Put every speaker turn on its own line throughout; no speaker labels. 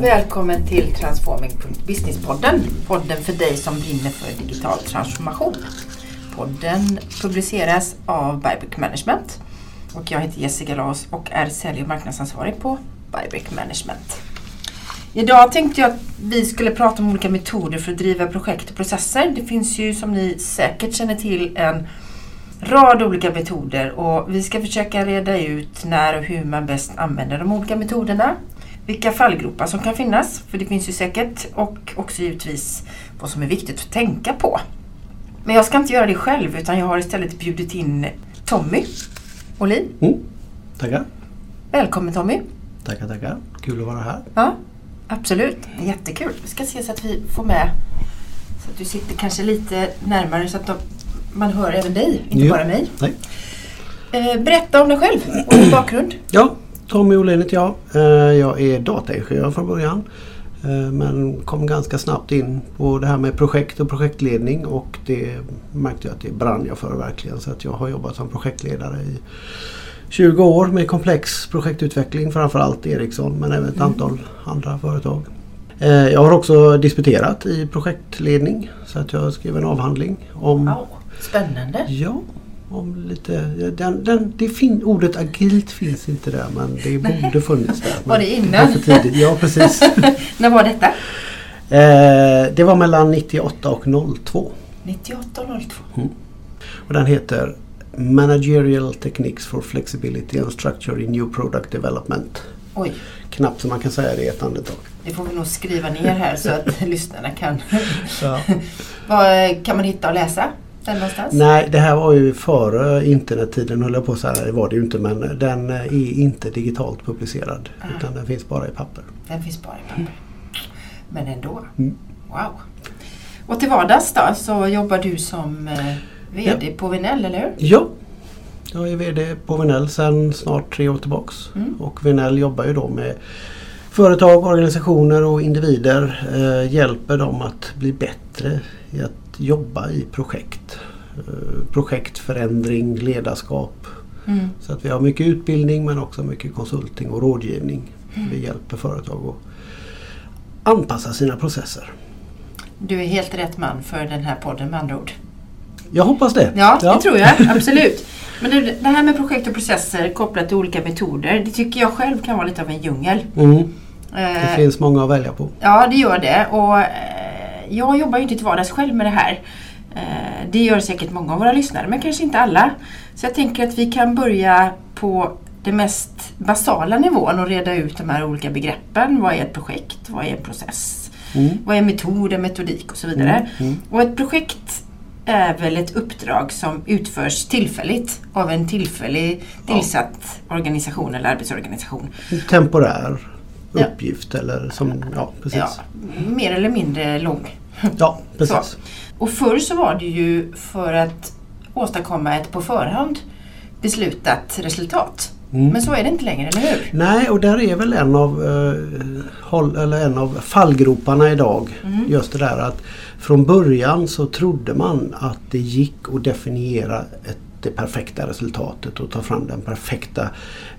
välkommen till Transforming.businesspodden. Podden Podden för dig som brinner för digital transformation. Podden publiceras av Bybrick Management och jag heter Jessica Laos och är sälj och marknadsansvarig på Bybrick Management. Idag tänkte jag att vi skulle prata om olika metoder för att driva projekt och processer. Det finns ju som ni säkert känner till en rad olika metoder och vi ska försöka reda ut när och hur man bäst använder de olika metoderna. Vilka fallgropar som kan finnas, för det finns ju säkert, och också givetvis vad som är viktigt att tänka på. Men jag ska inte göra det själv utan jag har istället bjudit in Tommy Olin.
Mm. Tackar.
Välkommen Tommy!
Tackar, tackar. Kul att vara här.
Ja, absolut. Jättekul. Vi ska se så att vi får med så att du sitter kanske lite närmare så att de, man hör även dig, inte
Jo.
bara mig.
Nej.
Eh, berätta om dig själv och din bakgrund.
Ja, Tommy Olin heter jag. Eh, Jag är dataingenjör från början. eh, Men kom ganska snabbt in på det här med projekt och projektledning och det märkte jag att det brann jag för verkligen. Så att jag har jobbat som projektledare i 20 år med komplex projektutveckling, framförallt Ericsson men även ett antal andra företag. Eh, Jag har också disputerat i projektledning så att jag skrev en avhandling om
Wow, spännande.
Ja, om lite, den, den, det fin, ordet agilt finns inte där men det borde funnits där.
Var det innan?
var. Ja precis.
När var detta?
eh, det var mellan 98 och 02.
98 och 02.
Och den heter Managerial Techniques for Flexibility and Structure in New Product Development.
Oj,
Knappt så man kan säga det i ett andetag.
det får vi nog skriva ner här så att lyssnarna kan...
Ja.
Vad kan man hitta och läsa den någonstans?
Nej, det här var ju före internettiden höll jag på att säga. Det var det ju inte men den är inte digitalt publicerad. Utan den finns bara i papper.
Den finns bara i papper. Men ändå.
Mm.
Wow. Och till vardags då så jobbar du som eh, VD på Vinell, eller hur?
Ja, jag är VD på Vinell sedan snart tre år tillbaks.
Mm.
Och Vinell jobbar ju då med företag, organisationer och individer. Eh, hjälper dem att bli bättre i att jobba i projekt. Eh, projektförändring, ledarskap.
Mm.
Så att vi har mycket utbildning men också mycket konsulting och rådgivning. Vi hjälper företag att anpassa sina processer.
Du är helt rätt man för den här podden med andra ord.
Jag hoppas det.
Ja, det tror jag. Absolut. Men det, det här med projekt och processer kopplat till olika metoder, det tycker jag själv kan vara lite av en djungel.
Mm, det
Eh,
finns många att välja på.
Ja, det gör det. Och eh, jag jobbar ju inte till vardags själv med det här. Eh, det gör säkert många av våra lyssnare, men kanske inte alla. Så jag tänker att vi kan börja på den mest basala nivån och reda ut de här olika begreppen. Vad är ett projekt? Vad är en process?
Mm.
Vad är metod, en metodik och så vidare.
Mm, mm.
Och ett projekt är väl ett uppdrag som utförs tillfälligt av en tillfällig
Ja.
tillsatt organisation eller arbetsorganisation.
Temporär
Ja.
Uppgift eller som, ja precis.
Ja, mer eller mindre lång.
Ja, precis.
Och förr så var det ju för att åstadkomma ett på förhand beslutat resultat.
Mm.
Men så är det inte längre, eller hur?
Nej, och där är väl en av, eh, eller en av fallgroparna idag.
Mm.
Just det där att från början så trodde man att det gick att definiera ett, det perfekta resultatet och ta fram den perfekta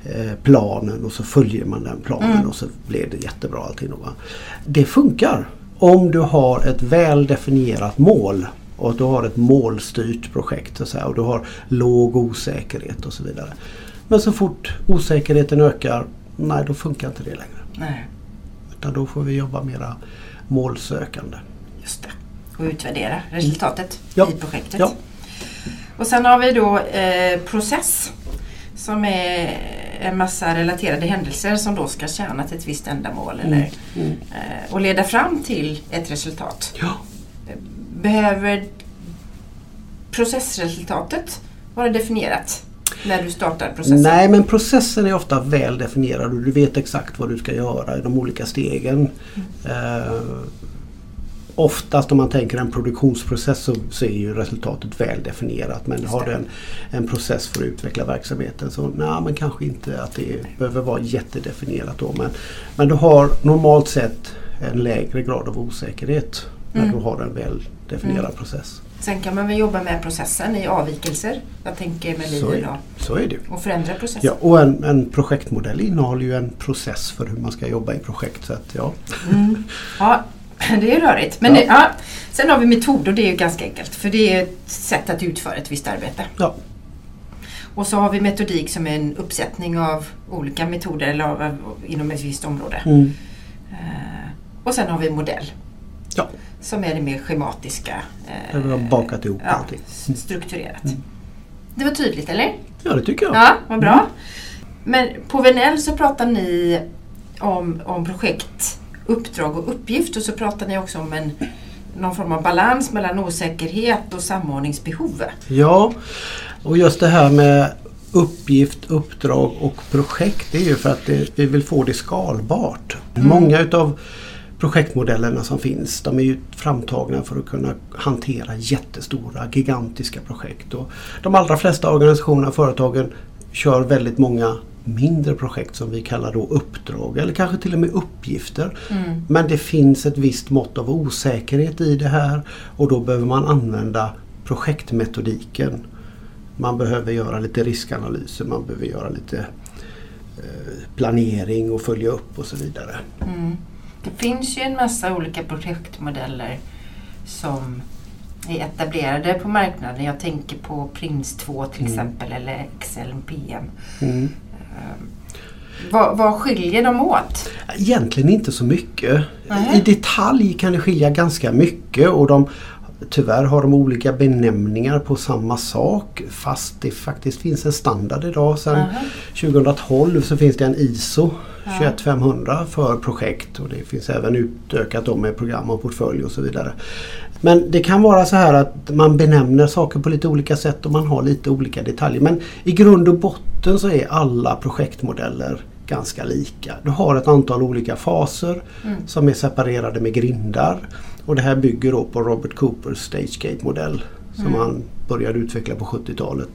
eh, planen och så följer man den planen
Mm.
och så blir det jättebra allting. Va? Det funkar om du har ett väl definierat mål och att du har ett målstyrt projekt så säga, och du har låg osäkerhet och så vidare. Men så fort osäkerheten ökar, nej då funkar inte det längre.
Nej,
Utan då får vi jobba mera målsökande.
just det. Och utvärdera resultatet
Ja.
i projektet.
Ja. Och
sen har vi då eh, process som är en massa relaterade händelser som då ska tjäna till ett visst ändamål eller,
Mm.
eh, och leda fram till ett resultat.
Ja.
Behöver processresultatet vara definierat när du startar processen?
Nej men processen är ofta väl definierad och du vet exakt vad du ska göra i de olika stegen. Eh, oftast om man tänker en produktionsprocess så, så är ju resultatet väl definierat. Men har du en, en process för att utveckla verksamheten så nej, men kanske inte att det behöver vara jättedefinierat då. Men, men du har normalt sett en lägre grad av osäkerhet när
Mm.
du har en väl definierad
Mm.
process.
Sen kan man väl jobba med processen i avvikelser. Jag tänker med
Så är,
liv
så är det.
och förändra processen.
Ja, och en, en projektmodell innehåller ju en process för hur man ska jobba i projekt. Så att, ja.
Mm. Ja, det är rörigt. Men
Ja.
Det, ja. Sen har vi metod och det är ju ganska enkelt. För det är ett sätt att utföra ett visst arbete.
Ja.
Och så har vi metodik som är en uppsättning av olika metoder eller av, av, inom ett visst område.
Mm.
Eh, och sen har vi modell.
Ja.
Som är det mer schematiska. eh,
Där vi har bakat ihop
ja,
allting.
s- strukturerat.
Mm.
Det var tydligt eller?
Ja, det tycker jag.
Ja, vad bra. Men på Venell så pratar ni om, om projekt, uppdrag och uppgift och så pratar ni också om en, någon form av balans mellan osäkerhet och samordningsbehov.
Ja, och just det här med uppgift, uppdrag och projekt det är ju för att det, vi vill få det skalbart.
Mm.
Många utav projektmodellerna som finns de är ju framtagna för att kunna hantera jättestora, gigantiska projekt. Och de allra flesta organisationer och företagen kör väldigt många mindre projekt som vi kallar då uppdrag eller kanske till och med uppgifter.
Mm.
Men det finns ett visst mått av osäkerhet i det här och då behöver man använda projektmetodiken. Man behöver göra lite riskanalyser, man behöver göra lite eh, planering och följa upp och så vidare.
Mm. Det finns ju en massa olika projektmodeller som är etablerade på marknaden. Jag tänker på Prins2 till
Mm.
exempel eller Excel PM.
Mm.
Vad, vad skiljer dem åt?
Egentligen inte så mycket.
Nej.
I detalj kan det skilja ganska mycket och de Tyvärr har de olika benämningar på samma sak fast det faktiskt finns en standard idag. Sedan
Aha.
2012 så finns det en ISO
Ja.
21500 för projekt och det finns även utökat då med program och portfölj och så vidare. Men det kan vara så här att man benämner saker på lite olika sätt och man har lite olika detaljer. Men i grund och botten så är alla projektmodeller ganska lika. Du har ett antal olika faser
Mm.
som är separerade med grindar. Och det här bygger då på Robert Coopers StageGate-modell som
Mm.
han började utveckla på 70-talet.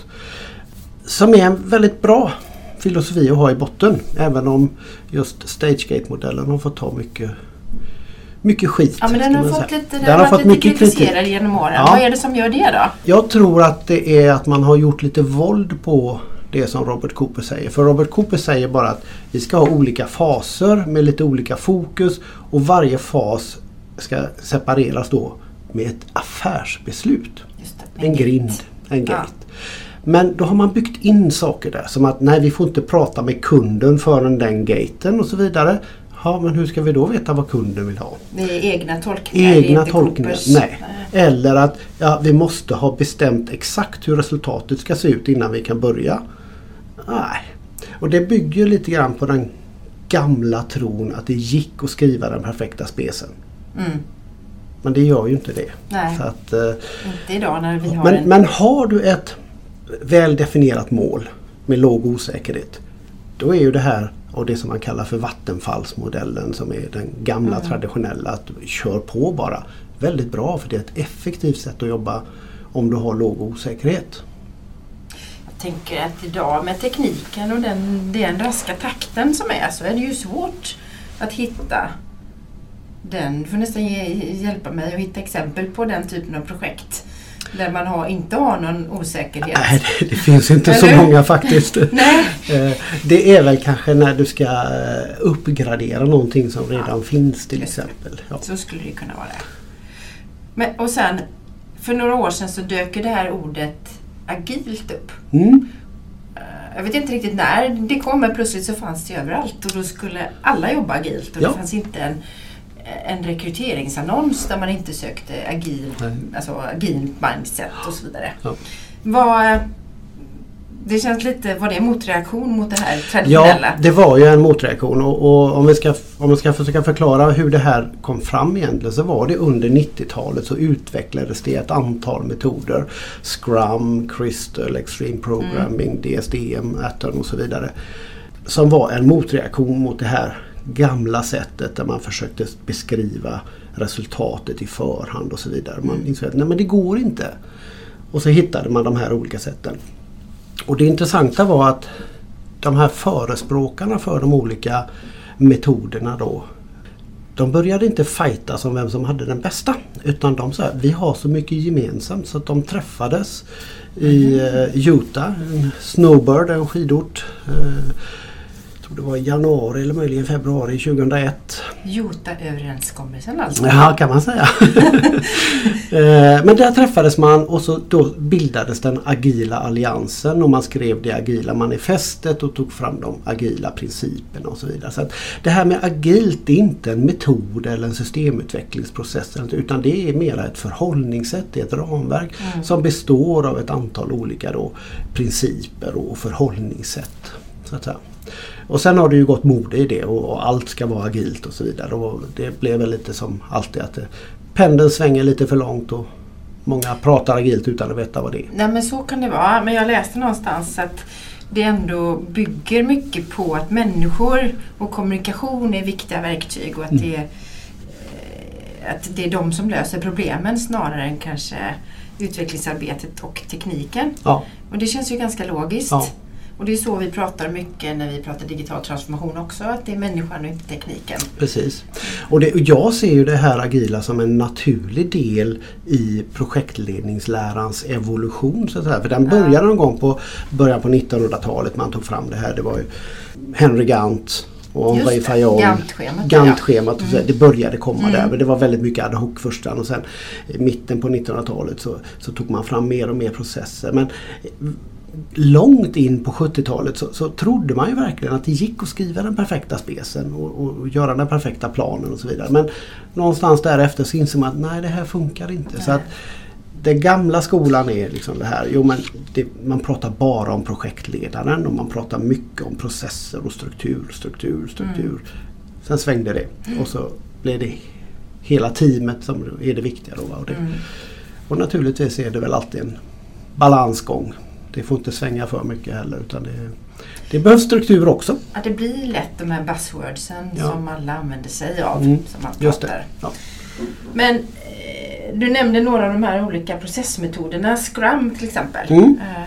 Som är en väldigt bra filosofi att ha i botten. Även om just StageGate-modellen har fått ta mycket, mycket skit.
Ja men den har fått lite, den
Den har fått mycket kritik.
kritiserad genom åren.
Ja.
Vad är det som gör det då?
Jag tror att det är att man har gjort lite våld på det som Robert Cooper säger. För Robert Cooper säger bara att vi ska ha olika faser med lite olika fokus och varje fas ska separeras då med ett affärsbeslut.
Det,
En grind, en
Ja.
gate. Men då har man byggt in saker där som att nej vi får inte prata med kunden förrän den gaten och så vidare. Ja men hur ska vi då veta vad kunden vill ha?
Det är egna tolkningar. det är
Egna
inte
tolkningar.
Coopers.
Nej. Eller att ja, vi måste ha bestämt exakt hur resultatet ska se ut innan vi kan börja. Nej. Och det bygger lite grann på den gamla tron att det gick att skriva den perfekta specen.
Mm.
Men det gör ju inte det.
Nej,
Så att, eh,
inte idag när vi har
men,
en...
men har du ett väl definierat mål med låg osäkerhet. Då är ju det här och det som man kallar för vattenfallsmodellen som är den gamla
Mm.
traditionella att kör på bara. Väldigt bra för det är ett effektivt sätt att jobba om du har låg osäkerhet.
Jag tänker att idag med tekniken och den, den raska takten som är så är det ju svårt att hitta den. Du får nästan ge, hjälpa mig att hitta exempel på den typen av projekt. Där man har, inte har någon osäkerhet.
Nej, det, det finns inte så många faktiskt.
Nej.
Eh, Det är väl kanske när du ska eh, uppgradera någonting som redan
Ja,
finns till
just
exempel. Ja.
Så skulle det kunna vara. Men, och sen, för några år sedan så dök det här ordet agilt upp.
Mm.
Eh, Jag vet inte riktigt när det kom men plötsligt så fanns det överallt och då skulle alla jobba agilt och
Ja.
det fanns inte en, en rekryteringsannons där man inte sökte agil,
Nej.
alltså agilt mindset och så vidare.
Ja.
Vad, det känns lite, var det en motreaktion mot det här
Ja,
traditionella?
det var ju en motreaktion och, och om, vi ska, om vi ska försöka förklara hur det här kom fram egentligen så var det under 90-talet så utvecklades det ett antal metoder. Scrum, Crystal, Extreme Programming, DSDM, Atom och så vidare. Som var en motreaktion mot det här gamla sättet där man försökte beskriva resultatet i förhand och så vidare. Man
Mm.
insåg att nej men det går inte. Och så hittade man de här olika sätten. Och det intressanta var att de här förespråkarna för de olika metoderna då. de började inte fighta som vem som hade den bästa. Utan de sa vi har så mycket gemensamt så att de träffades i eh, Utah, en snowbird, en skidort. Tror det var januari eller möjligen februari 2001.
Jota-överenskommelsen alltså?
Ja, kan man säga. Eh, Men där träffades man och så då bildades den agila alliansen och man skrev det agila manifestet och tog fram de agila principerna och så vidare. Så att det här med agilt är inte en metod eller en systemutvecklingsprocess utan det är mera ett förhållningssätt, det är ett ramverk
Mm.
som består av ett antal olika då, principer och förhållningssätt. Så att säga. Och sen har det ju gått mode i det och, och allt ska vara agilt och så vidare. Och det blev väl lite som alltid att det, pendeln svänger lite för långt och många pratar agilt utan att veta vad det är.
Nej men så kan det vara. Men jag läste någonstans att det ändå bygger mycket på att människor och kommunikation är viktiga verktyg och att,
Mm.
det, är, eh, att det är de som löser problemen snarare än kanske utvecklingsarbetet och tekniken.
Ja,
Och det känns ju ganska logiskt.
Ja.
Och det är så vi pratar mycket när vi pratar digital transformation också, att det är människan och inte tekniken.
precis. Och, det, jag ser ju det här agila som en naturlig del i projektledningslärans evolution. Så att säga. För den började någon gång på början på 1900-talet man tog fram det här. Det var ju Henry Gant och Fayol.
Gantt-schemat,
Gantt-schemat. och så-
Mm.
Det började komma
Mm.
där men det var väldigt mycket ad hoc först och sen i mitten på 1900-talet så, så tog man fram mer och mer processer. Men långt in på 70-talet så, så trodde man ju verkligen att det gick att skriva den perfekta specen och, och, göra den perfekta planen och så vidare. Men någonstans därefter så inser man att nej det här funkar inte. Så
Nej.
att den gamla skolan är liksom det här, jo men det, man pratar bara om projektledaren och man pratar mycket om processer och struktur, struktur, struktur.
Mm.
Sen svängde det och så blev det hela teamet som är det viktiga. Då? Och, det,
Mm.
och naturligtvis är det väl alltid en balansgång. Det får inte svänga för mycket heller utan det, det behövs struktur också.
Ja, det blir lätt de här buzzwordsen
Ja.
som alla använder sig av.
Mm,
Som man
Just
pratar.
Ja.
Men eh, du nämnde några av de här olika processmetoderna. Scrum till exempel.
Mm.
Eh,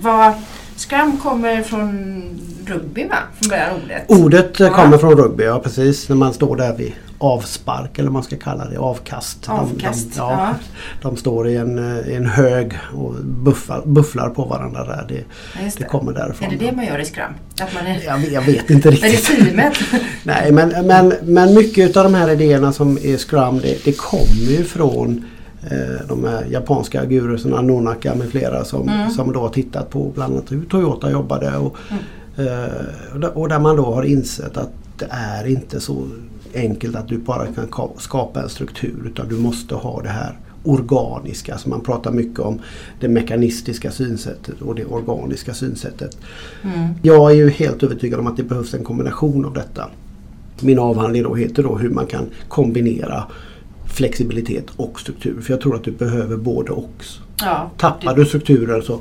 vad, Scrum kommer från rugby va? Från början ordet.
Ordet
Ja.
kommer från rugby, ja precis. När man står där vid avspark eller vad man ska kalla det, avkast. De-
Avkast,
De, ja, de står i en, eh, i en hög och buffar, bufflar på varandra där. Det,
Ja,
det
det.
kommer därifrån.
Är det det man gör i Scrum? Att man är,
Jag, jag vet inte
är det
riktigt.
teamet?
Nej men, men, men mycket av de här idéerna som är Scrum det, det kommer ju från eh, de här japanska gurusarna Nonaka med flera som,
Mm.
som då har tittat på bland annat hur Toyota jobbade och,
Mm.
eh, och där man då har insett att det är inte så enkelt att du bara kan ka- skapa en struktur utan du måste ha det här organiska. Så man pratar mycket om det mekanistiska synsättet och det organiska synsättet.
Mm.
Jag är ju helt övertygad om att det behövs en kombination av detta. Min avhandling då heter då hur man kan kombinera flexibilitet och struktur. För jag tror att du behöver både och.
Ja,
Tappar du strukturen så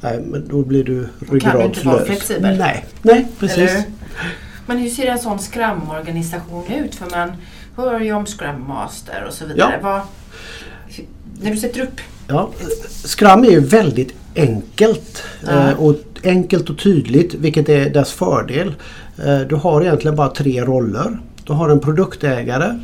nej, då blir du
kan du inte vara
ryggradslös.
flexibel.
Nej, nej precis.
Eller? Men hur ser en sån Scrum-organisation ut? För man hör ju om Scrum Master och så vidare. Vad, när du sätter upp
Ja, Scrum är ju väldigt enkelt.
Ja.
eh, Och enkelt och tydligt vilket är dess fördel. Eh, Du har egentligen bara tre roller. Du har en produktägare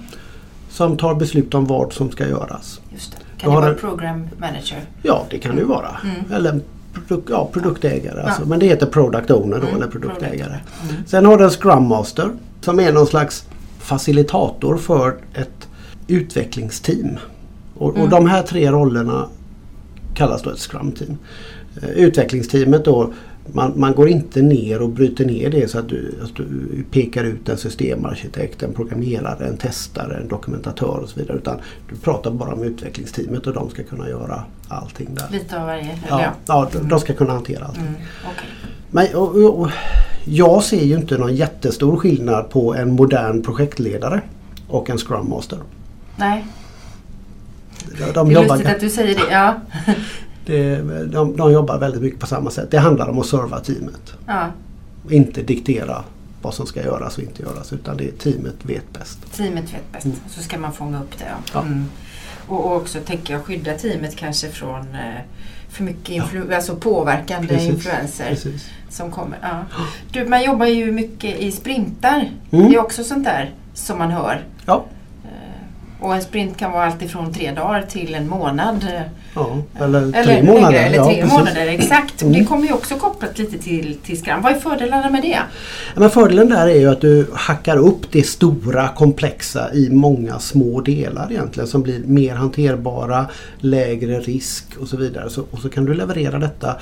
som tar beslut om vad som ska göras.
Just det. Kan det
har
vara
du-
program manager?
Ja det kan det ju vara.
Mm.
Eller en produk, ja, produktägare.
Ja.
Alltså, men det heter product owner då
Mm,
eller produktägare.
Mm.
Sen har du en Scrum Master som är någon slags facilitator för ett utvecklingsteam. Och, och
Mm.
de här tre rollerna kallas då ett Scrum-team. Eh, Utvecklingsteamet då, man, man går inte ner och bryter ner det så att du, att du pekar ut en systemarkitekt, en programmerare, en testare, en dokumentatör och så vidare. Utan du pratar bara om utvecklingsteamet och de ska kunna göra allting där.
Lite av varje?
Ja,
ja.
ja, de- de ska kunna hantera allt.
Mm. okej.
Men, och, och, och, jag ser ju inte någon jättestor skillnad på en modern projektledare och en Scrum Master.
Nej,
De, de,
det är lustigt att du säger det. Ja.
De, de, de jobbar väldigt mycket på samma sätt. Det handlar om att serva teamet.
ja.
Inte diktera vad som ska göras och inte göras utan det är teamet vet bäst.
Teamet vet bäst.
Mm.
Så ska man fånga upp det. Ja.
Ja.
Mm. Och, och också tänker jag skydda teamet kanske från eh, för mycket influ- alltså påverkande
Precis.
influenser
Precis.
som kommer. Ja. Du, man jobbar ju mycket i sprintar.
Mm.
Det är också sånt där som man hör.
Ja,
Och en sprint kan vara allt ifrån tre dagar till en månad.
Ja, eller,
Eller
tre månader.
längre, eller
ja,
tre
precis.
månader, exakt.
Mm.
Det kommer ju också kopplat lite till, till Scrum. Vad är fördelarna med det?
Ja, men fördelen där är ju att du hackar upp det stora komplexa i många små delar egentligen som blir mer hanterbara, lägre risk och så vidare. Så, och så kan du leverera detta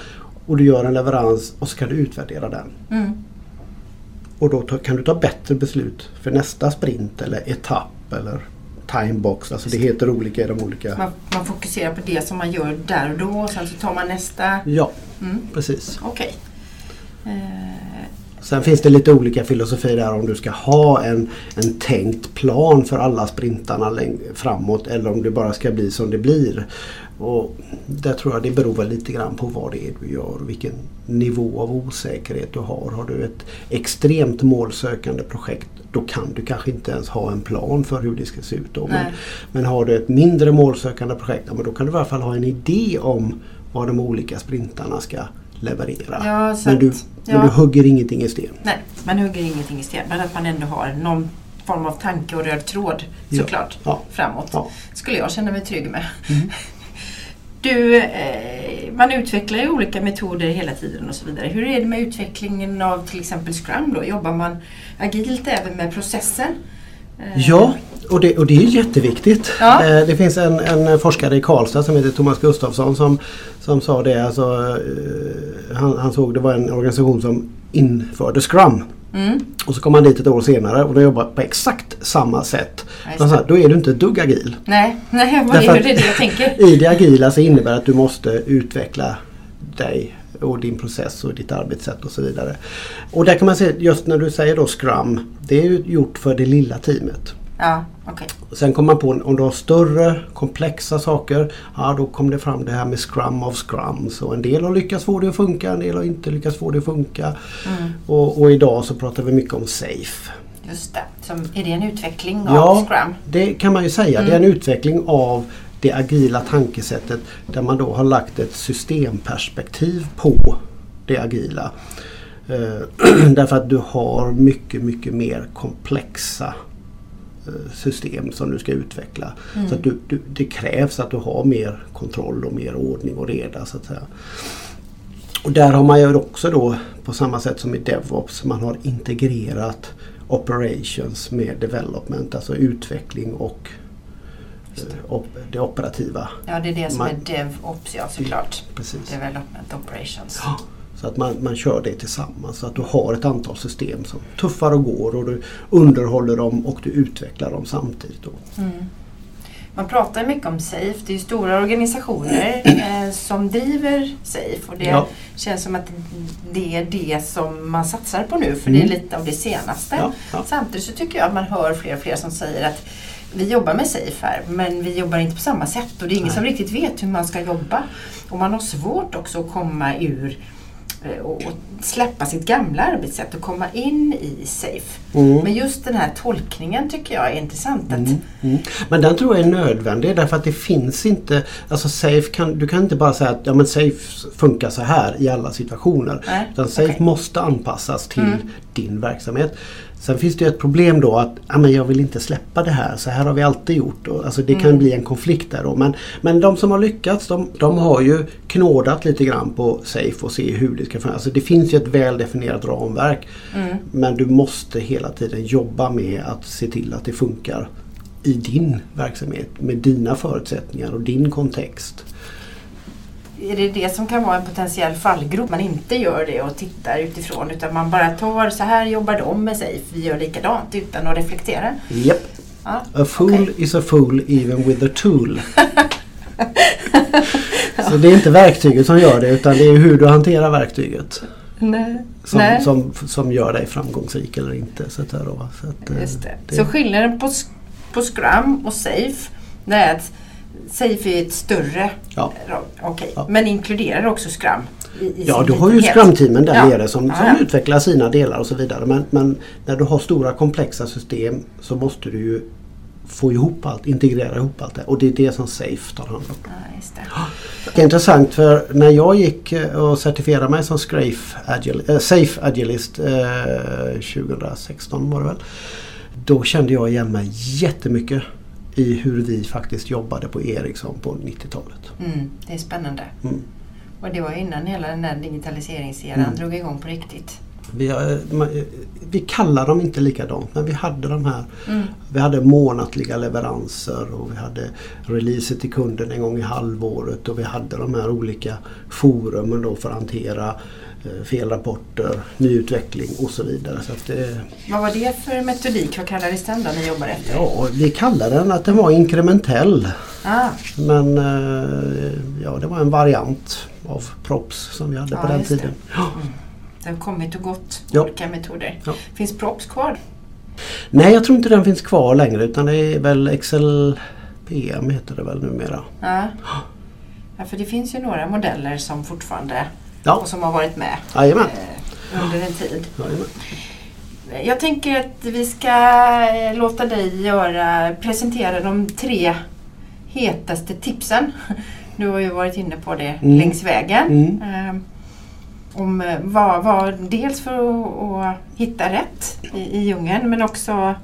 och du gör en leverans och så kan du utvärdera den.
Mm.
Och då kan du ta bättre beslut för nästa sprint eller etapp eller timebox. Alltså det heter olika i de olika...
Man, man fokuserar på det som man gör där och då och sen så tar man nästa.
Ja,
Mm.
precis.
Okej. Eh,
Sen finns det lite olika filosofier där om du ska ha en, en tänkt plan för alla sprintarna framåt eller om det bara ska bli som det blir. Och där tror jag det beror väl lite grann på vad det är du gör och vilken nivå av osäkerhet du har. Har du ett extremt målsökande projekt då kan du kanske inte ens ha en plan för hur det ska se ut. Då. Men, men har du ett mindre målsökande projekt ja, men då kan du i alla fall ha en idé om vad de olika sprintarna ska leverera.
Ja,
men, du,
att-
men
ja.
du hugger ingenting i sten.
nej, man hugger ingenting i sten men att man ändå har någon form av tanke och röd tråd
Ja.
såklart
Ja.
framåt.
Ja.
Skulle jag känna mig trygg med.
Mm.
Du, eh, man utvecklar ju olika metoder hela tiden och så vidare. Hur är det med utvecklingen av till exempel Scrum då? Jobbar man agilt även med processen? Eh,
Ja, och det, och det är jätteviktigt.
Ja.
Eh, Det finns en, en forskare i Karlstad som heter Thomas Gustafsson som, som sa det. Alltså, han, han såg det var en organisation som införde Scrum.
Mm.
Och så kom han dit ett år senare och de jobbar på exakt samma sätt. Sa, då är du inte ett dugg agil.
Nej, nej vad
Därför
är det, det jag tänker?
I det agila så innebär det att du måste utveckla dig och din process och ditt arbetssätt och så vidare. Och där kan man se, just när du säger då Scrum, det är ju gjort för det lilla teamet.
Ja.
Och Sen kommer man på om du har större komplexa saker, ja då kom det fram det här med Scrum of Scrums. Och en del har lyckats få det att funka, en del har inte lyckats få det att funka.
Mm.
Och, och idag så pratar vi mycket om SAFE.
Just det. Som, är det en utveckling av
Ja,
Scrum?
det kan man ju säga. Det är en utveckling av det agila tankesättet där man då har lagt ett systemperspektiv på det agila. Eh, därför att du har mycket, mycket mer komplexa system som du ska utveckla. Så att du, du, det krävs att du har mer kontroll och mer ordning och reda så att säga. Och där har man ju också då på samma sätt som i DevOps man har integrerat operations med development, alltså utveckling och eh, det operativa.
Ja, det är det som
Man-
är DevOps, ja såklart.
Precis.
Development Operations.
Ja, Så att man, man kör det tillsammans så att du har ett antal system som tuffar och går och du underhåller dem och du utvecklar dem samtidigt.
Mm. Man pratar mycket om SAFE. Det är stora organisationer eh, som driver SAFE. Och det
Ja.
känns som att det är det som man satsar på nu. För det är
Mm.
lite av det senaste.
Ja, ja.
Samtidigt så tycker jag att man hör fler och fler som säger att vi jobbar med SAFE här men vi jobbar inte på samma sätt och det är ingen
Nej.
som riktigt vet hur man ska jobba. Och man har svårt också att komma ur och och släppa sitt gamla arbetssätt och komma in i SAFE.
Mm.
Men just den här tolkningen tycker jag är intressant.
Mm, mm. Men den tror jag är nödvändig därför att det finns inte, alltså safe kan, du kan inte bara säga att ja, men safe funkar så här i alla situationer.
Nej,
Utan safe
okej.
måste anpassas till
Mm.
din verksamhet. Sen finns det ett problem då att ja, men jag vill inte släppa det här, så här har vi alltid gjort. Och, alltså det kan
Mm.
bli en konflikt där då. Men, men de som har lyckats de, de har ju knådat lite grann på safe och se hur det ska fungera. Alltså det finns ju ett väl definierat ramverk.
Mm.
Men du måste hela tiden jobba med att se till att det funkar i din verksamhet med dina förutsättningar och din kontext.
Är det det som kan vara en potentiell fallgrop? Man inte gör det och tittar utifrån utan man bara tar så här jobbar de med sig, vi gör likadant utan att reflektera.
Japp.
Ja,
A fool
okej.
is a fool even with a tool. Så det är inte verktyget som gör det utan det är hur du hanterar verktyget
Nej.
som,
Nej.
som, som gör dig framgångsrik eller inte. Så då. Så, att, eh,
det.
det-
Så skillnaden på, på Scrum och Safe det är att Safe är ett större
Ja.
okej,
Ja.
men inkluderar också Scrum. I, i
Ja, du har ju. Scrum-teamen där
Ja.
nere som, som
ja.
utvecklar sina delar och så vidare. Men, men när du har stora komplexa system så måste du ju få ihop allt, integrera ihop allt det. Och det är det som Safe tar hand om.
Det.
Det är intressant för när jag gick eh, och certifierade mig som Agil, äh, Safe Agilist eh, 2016 var det väl. Då kände jag igen mig jättemycket i hur vi faktiskt jobbade på Ericsson på 90-talet.
Mm, det är spännande.
Mm.
Och det var innan hela den där digitaliseringseran
Mm.
drog igång på riktigt.
Vi, har- ma- vi kallar dem inte likadant men vi hade de här
Mm.
Vi hade månatliga leveranser och vi hade releaser till kunden en gång i halvåret och vi hade de här olika forumen då för att hantera eh, felrapporter, nyutveckling och så vidare. Så det,
Vad var det för metodik? Vad kallades den då ni jobbade efter?
ja, vi kallade den att den var inkrementell.
Ah,
Men eh, ja, det var en variant av props som vi hade
Ja,
på den
just det.
tiden.
det har kommit och gått
Ja.
olika metoder.
Ja.
Finns props kvar?
Nej, jag tror inte den finns kvar längre utan det är väl Excel PM heter det väl numera.
Ja. ja, för det finns ju några modeller som fortfarande
Ja,
och som har varit med
jajamän.
eh, under en tid.
jajamän.
Jag tänker att vi ska eh, låta dig göra, presentera de tre hetaste tipsen. Du har ju varit inne på det
Mm.
längs vägen.
Mm.
Eh, om eh, vad, vad, dels för att, att hitta rätt i, i djungeln men också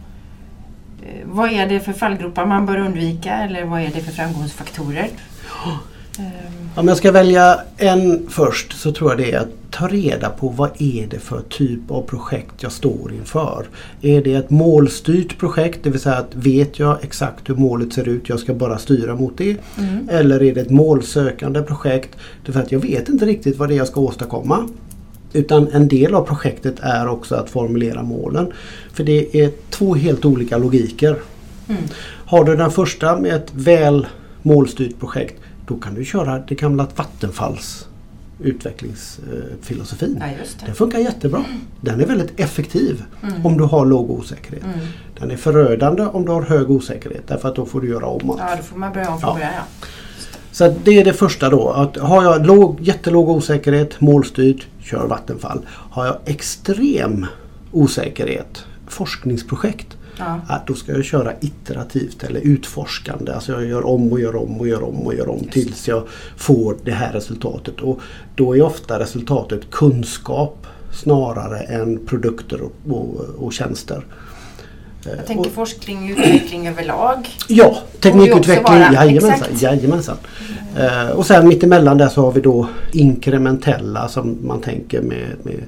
vad är det för fallgropar man bör undvika eller vad är det för framgångsfaktorer? Eh,
Om jag ska välja en först så tror jag det är att ta reda på vad är det för typ av projekt jag står inför. Är det ett målstyrt projekt, det vill säga att vet jag exakt hur målet ser ut, jag ska bara styra mot det.
Mm.
Eller är det ett målsökande projekt, det är för att jag vet inte riktigt vad det är jag ska åstadkomma. Utan en del av projektet är också att formulera målen. För det är två helt olika logiker.
Mm.
Har du den första med ett väl målstyrt projekt då kan du köra det gamla Vattenfalls utvecklingsfilosofin.
Ja.
Den funkar jättebra. Den är väldigt effektiv
Mm.
om du har låg osäkerhet.
Mm.
Den är förödande om du har hög osäkerhet därför att då får du göra om allt.
Ja, då får man börja om från
Ja.
början. Ja.
Så det är det första då. Att har jag låg, jättelåg osäkerhet, målstyrt, kör Vattenfall. Har jag extrem osäkerhet, forskningsprojekt,
Ja.
Då ska jag köra iterativt eller utforskande. Alltså jag gör om och gör om och gör om och gör om
Just.
tills jag får det här resultatet. Och då är ofta resultatet kunskap snarare än produkter och, och, och tjänster.
Jag tänker
och,
forskning och utveckling överlag.
ja, teknikutveckling, jajamensan. jajamensan. Eh, och sen mittemellan där så har vi då inkrementella som man tänker med, med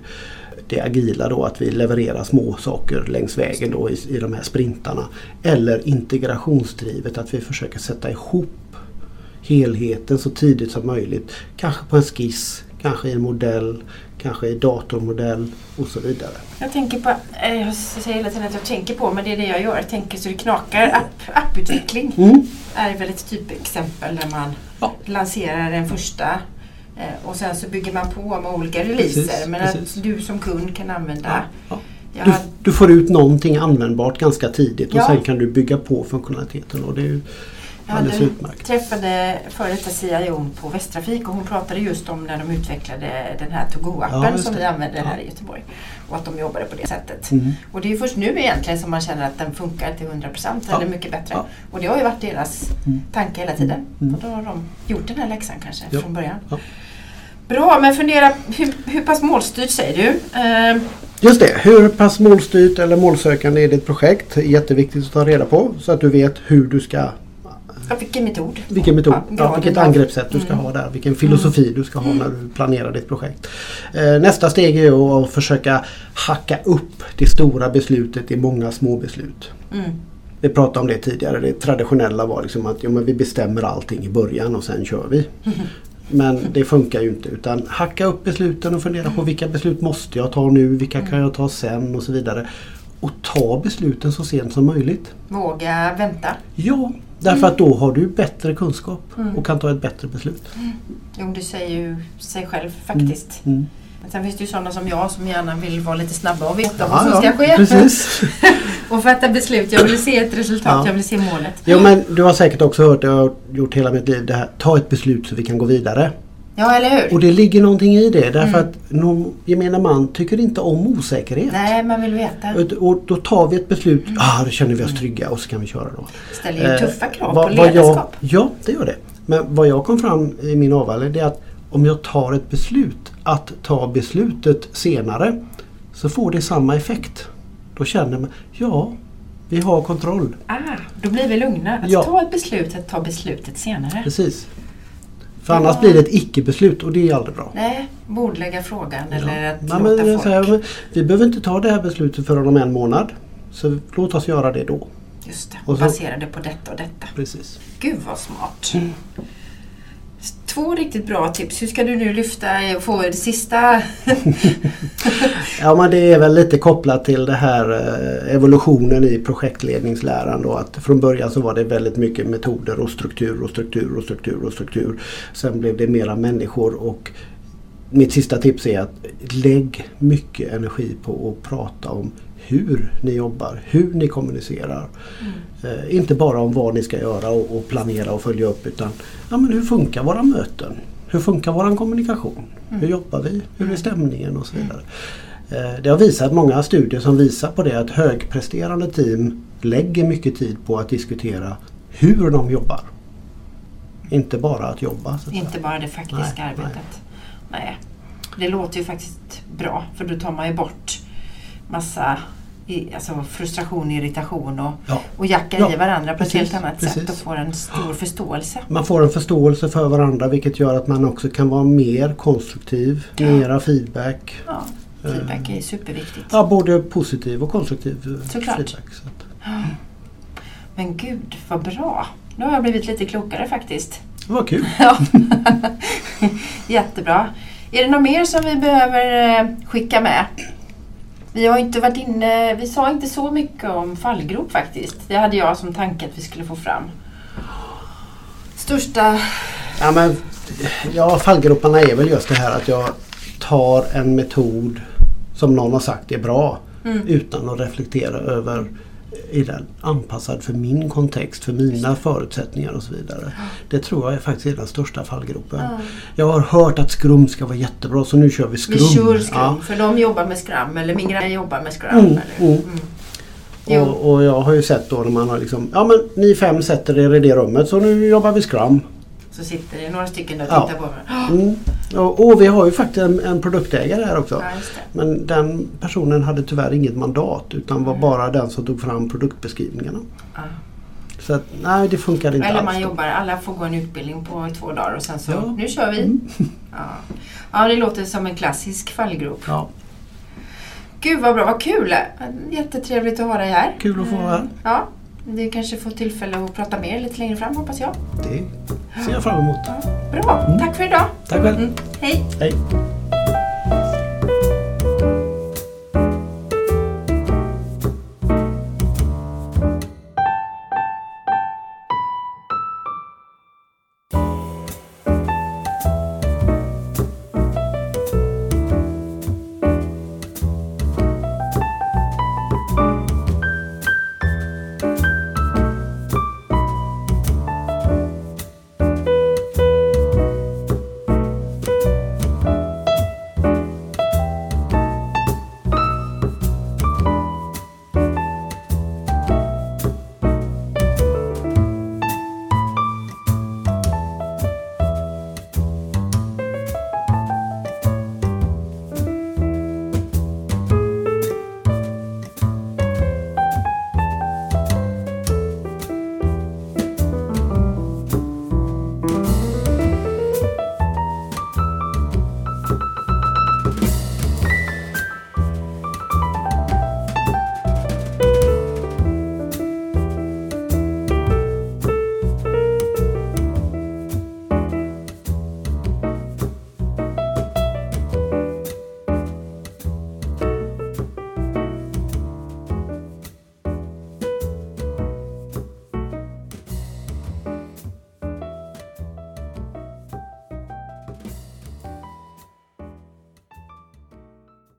det agila då att vi levererar små saker längs vägen då i, i de här sprintarna. Eller integrationsdrivet att vi försöker sätta ihop helheten så tidigt som möjligt. Kanske på en skiss, kanske i en modell, kanske i datormodell och så vidare.
Jag tänker på, eh, jag säger hela tiden att jag tänker på, men det är det jag gör. Jag tänker så det knakar. App, apputveckling
Mm.
är väl ett typexempel där man
Ja.
lanserar den första och sen så bygger man på med olika releaser.
Precis,
men
precis.
att du som kund kan använda.
Ja, ja.
Jag
Du, du får ut någonting användbart ganska tidigt och
Ja.
sen kan du bygga på funktionaliteten och det är ju
Jag
alldeles utmärkt.
träffade före detta CIO på Västtrafik och hon pratade just om när de utvecklade den här To-Go-appen som vi använder här i Göteborg. Och att de jobbade på det sättet.
Mm.
Och det är först nu egentligen som man känner att den funkar till 100%
Ja.
eller mycket bättre. Och det har ju varit deras
Mm.
tanke hela tiden.
Mm.
Och då har de gjort den här läxan kanske från början. Bra, men fundera hur, hur pass målstyrt säger du? Eh,
Just det, hur pass målstyrt eller målsökande är ditt projekt? Jätteviktigt att ta reda på så att du vet hur du ska
ja, vilken metod?
vilken metod,
Ja,
ja, vilket angreppssätt du ska
Mm.
ha där, vilken filosofi du ska ha när du planerar ditt projekt. Eh, nästa steg är att försöka hacka upp det stora beslutet i många små beslut.
Mm.
Vi pratade om det tidigare. Det traditionella var liksom att jo, men vi bestämmer allting i början och sen kör vi. Men det funkar ju inte utan hacka upp besluten och fundera på vilka beslut måste jag ta nu, vilka kan jag ta sen och så vidare. Och ta besluten så sent som möjligt.
Våga vänta.
Ja, därför att då har du bättre kunskap
Mm.
och kan ta ett bättre beslut.
Jo, det säger ju sig själv faktiskt.
Mm.
Men sen finns det ju sådana som jag som gärna vill vara lite snabba och veta
Ja,
vad som
ja,
ska ske.
Precis.
och fatta beslut. Jag vill se ett resultat,
Ja.
jag vill se målet.
Jo men du har säkert också hört, det jag har gjort hela mitt liv, det här ta ett beslut så vi kan gå vidare.
Ja, eller hur?
Och det ligger någonting i det därför
Mm.
att någon gemene man tycker inte om osäkerhet.
Nej, man vill veta.
Och- då tar vi ett beslut, ah, då känner vi oss trygga och så kan vi köra då.
ställer ju
Eh,
tuffa krav
vad-
på
vad jag-
ledarskap.
Ja, det gör det. Men vad jag kom fram i min avhandling det är att om jag tar ett beslut att ta beslutet senare så får det samma effekt. Då känner man, ja Vi har kontroll.
Ah, då blir vi lugna. Att
Ja.
ta ett beslut, att ta beslutet senare.
Precis. För annars blir det ett icke-beslut och det är aldrig bra.
Nej, bordlägga frågan eller att
Ja,
låta
men,
folk...
men vi behöver inte ta det här beslutet förrän om en månad. Så låt oss göra det då.
Just det,
Och så-
baserade på detta och detta.
Precis.
Gud vad smart. Två riktigt bra tips. Hur ska du nu lyfta och få det sista?
Ja men det är väl lite kopplat till det här eh, evolutionen i projektledningsläran då att från början så var det väldigt mycket metoder och struktur och struktur och struktur och struktur. Sen blev det mera människor och mitt sista tips är att lägg mycket energi på att prata om hur ni jobbar, hur ni kommunicerar. Eh, inte bara om vad ni ska göra och, och planera och följa upp utan ja, men hur funkar våra möten? Hur funkar våran kommunikation? Hur jobbar vi? Hur är stämningen och så vidare. Eh, Det har visat många studier som visar på det att högpresterande team lägger mycket tid på att diskutera hur de jobbar. Inte bara att jobba. Så att säga.
Inte bara det faktiska
Nej,
arbetet. Nej. Det låter ju faktiskt bra för då tar man ju bort massa i, alltså frustration, irritation och,
Ja.
och jackar
Ja,
i varandra på
precis,
ett helt annat sätt
precis.
och får en stor förståelse.
Man får en förståelse för varandra vilket gör att man också kan vara mer konstruktiv,
Ja.
mera feedback.
Ja, feedback är superviktigt.
Ja, både positiv och konstruktiv
Såklart.
feedback. Så att,
Men gud vad bra. Nu har jag blivit lite klokare faktiskt.
var kul.
Jättebra. Är det något mer som vi behöver eh, skicka med? Vi har inte varit inne, vi sa inte så mycket om fallgrop faktiskt. Det hade jag som tanke att vi skulle få fram. Största...
Ja, men, ja, fallgroparna är väl just det här att jag tar en metod som någon har sagt är bra
Mm.
utan att reflektera över är den anpassad för min kontext, för mina förutsättningar och så vidare. Det tror jag faktiskt är den största fallgropen.
Ja.
Jag har hört att Scrum ska vara jättebra så nu kör vi Scrum.
Vi kör Scrum,
Ja.
för de jobbar med Scrum, eller min granne jobbar med Scrum.
Mm, mm.
Mm.
Och, och jag har ju sett då när man har liksom, ja men ni fem sätter er i det rummet så nu jobbar vi Scrum.
Så sitter det några stycken där och
Ja.
tittar på mig.
Mm. Och, och vi har ju faktiskt en, en produktägare här också.
Ja.
Men den personen hade tyvärr inget mandat utan var bara den som tog fram produktbeskrivningarna.
Ja.
Så att, nej det funkade inte
Eller
alls.
man jobbar, alla får gå en utbildning på två dagar och sen så,
Ja. Mm.
nu kör vi. Ja. ja, det låter som en klassisk fallgrop.
Ja,
Gud vad bra, vad kul! Jättetrevligt att ha dig här.
kul att få vara här.
Ja, vi kanske får tillfälle att prata mer lite längre fram hoppas jag.
Det ser jag fram emot.
Bra, tack för idag.
Tack själv.
Mm, hej!
Hej!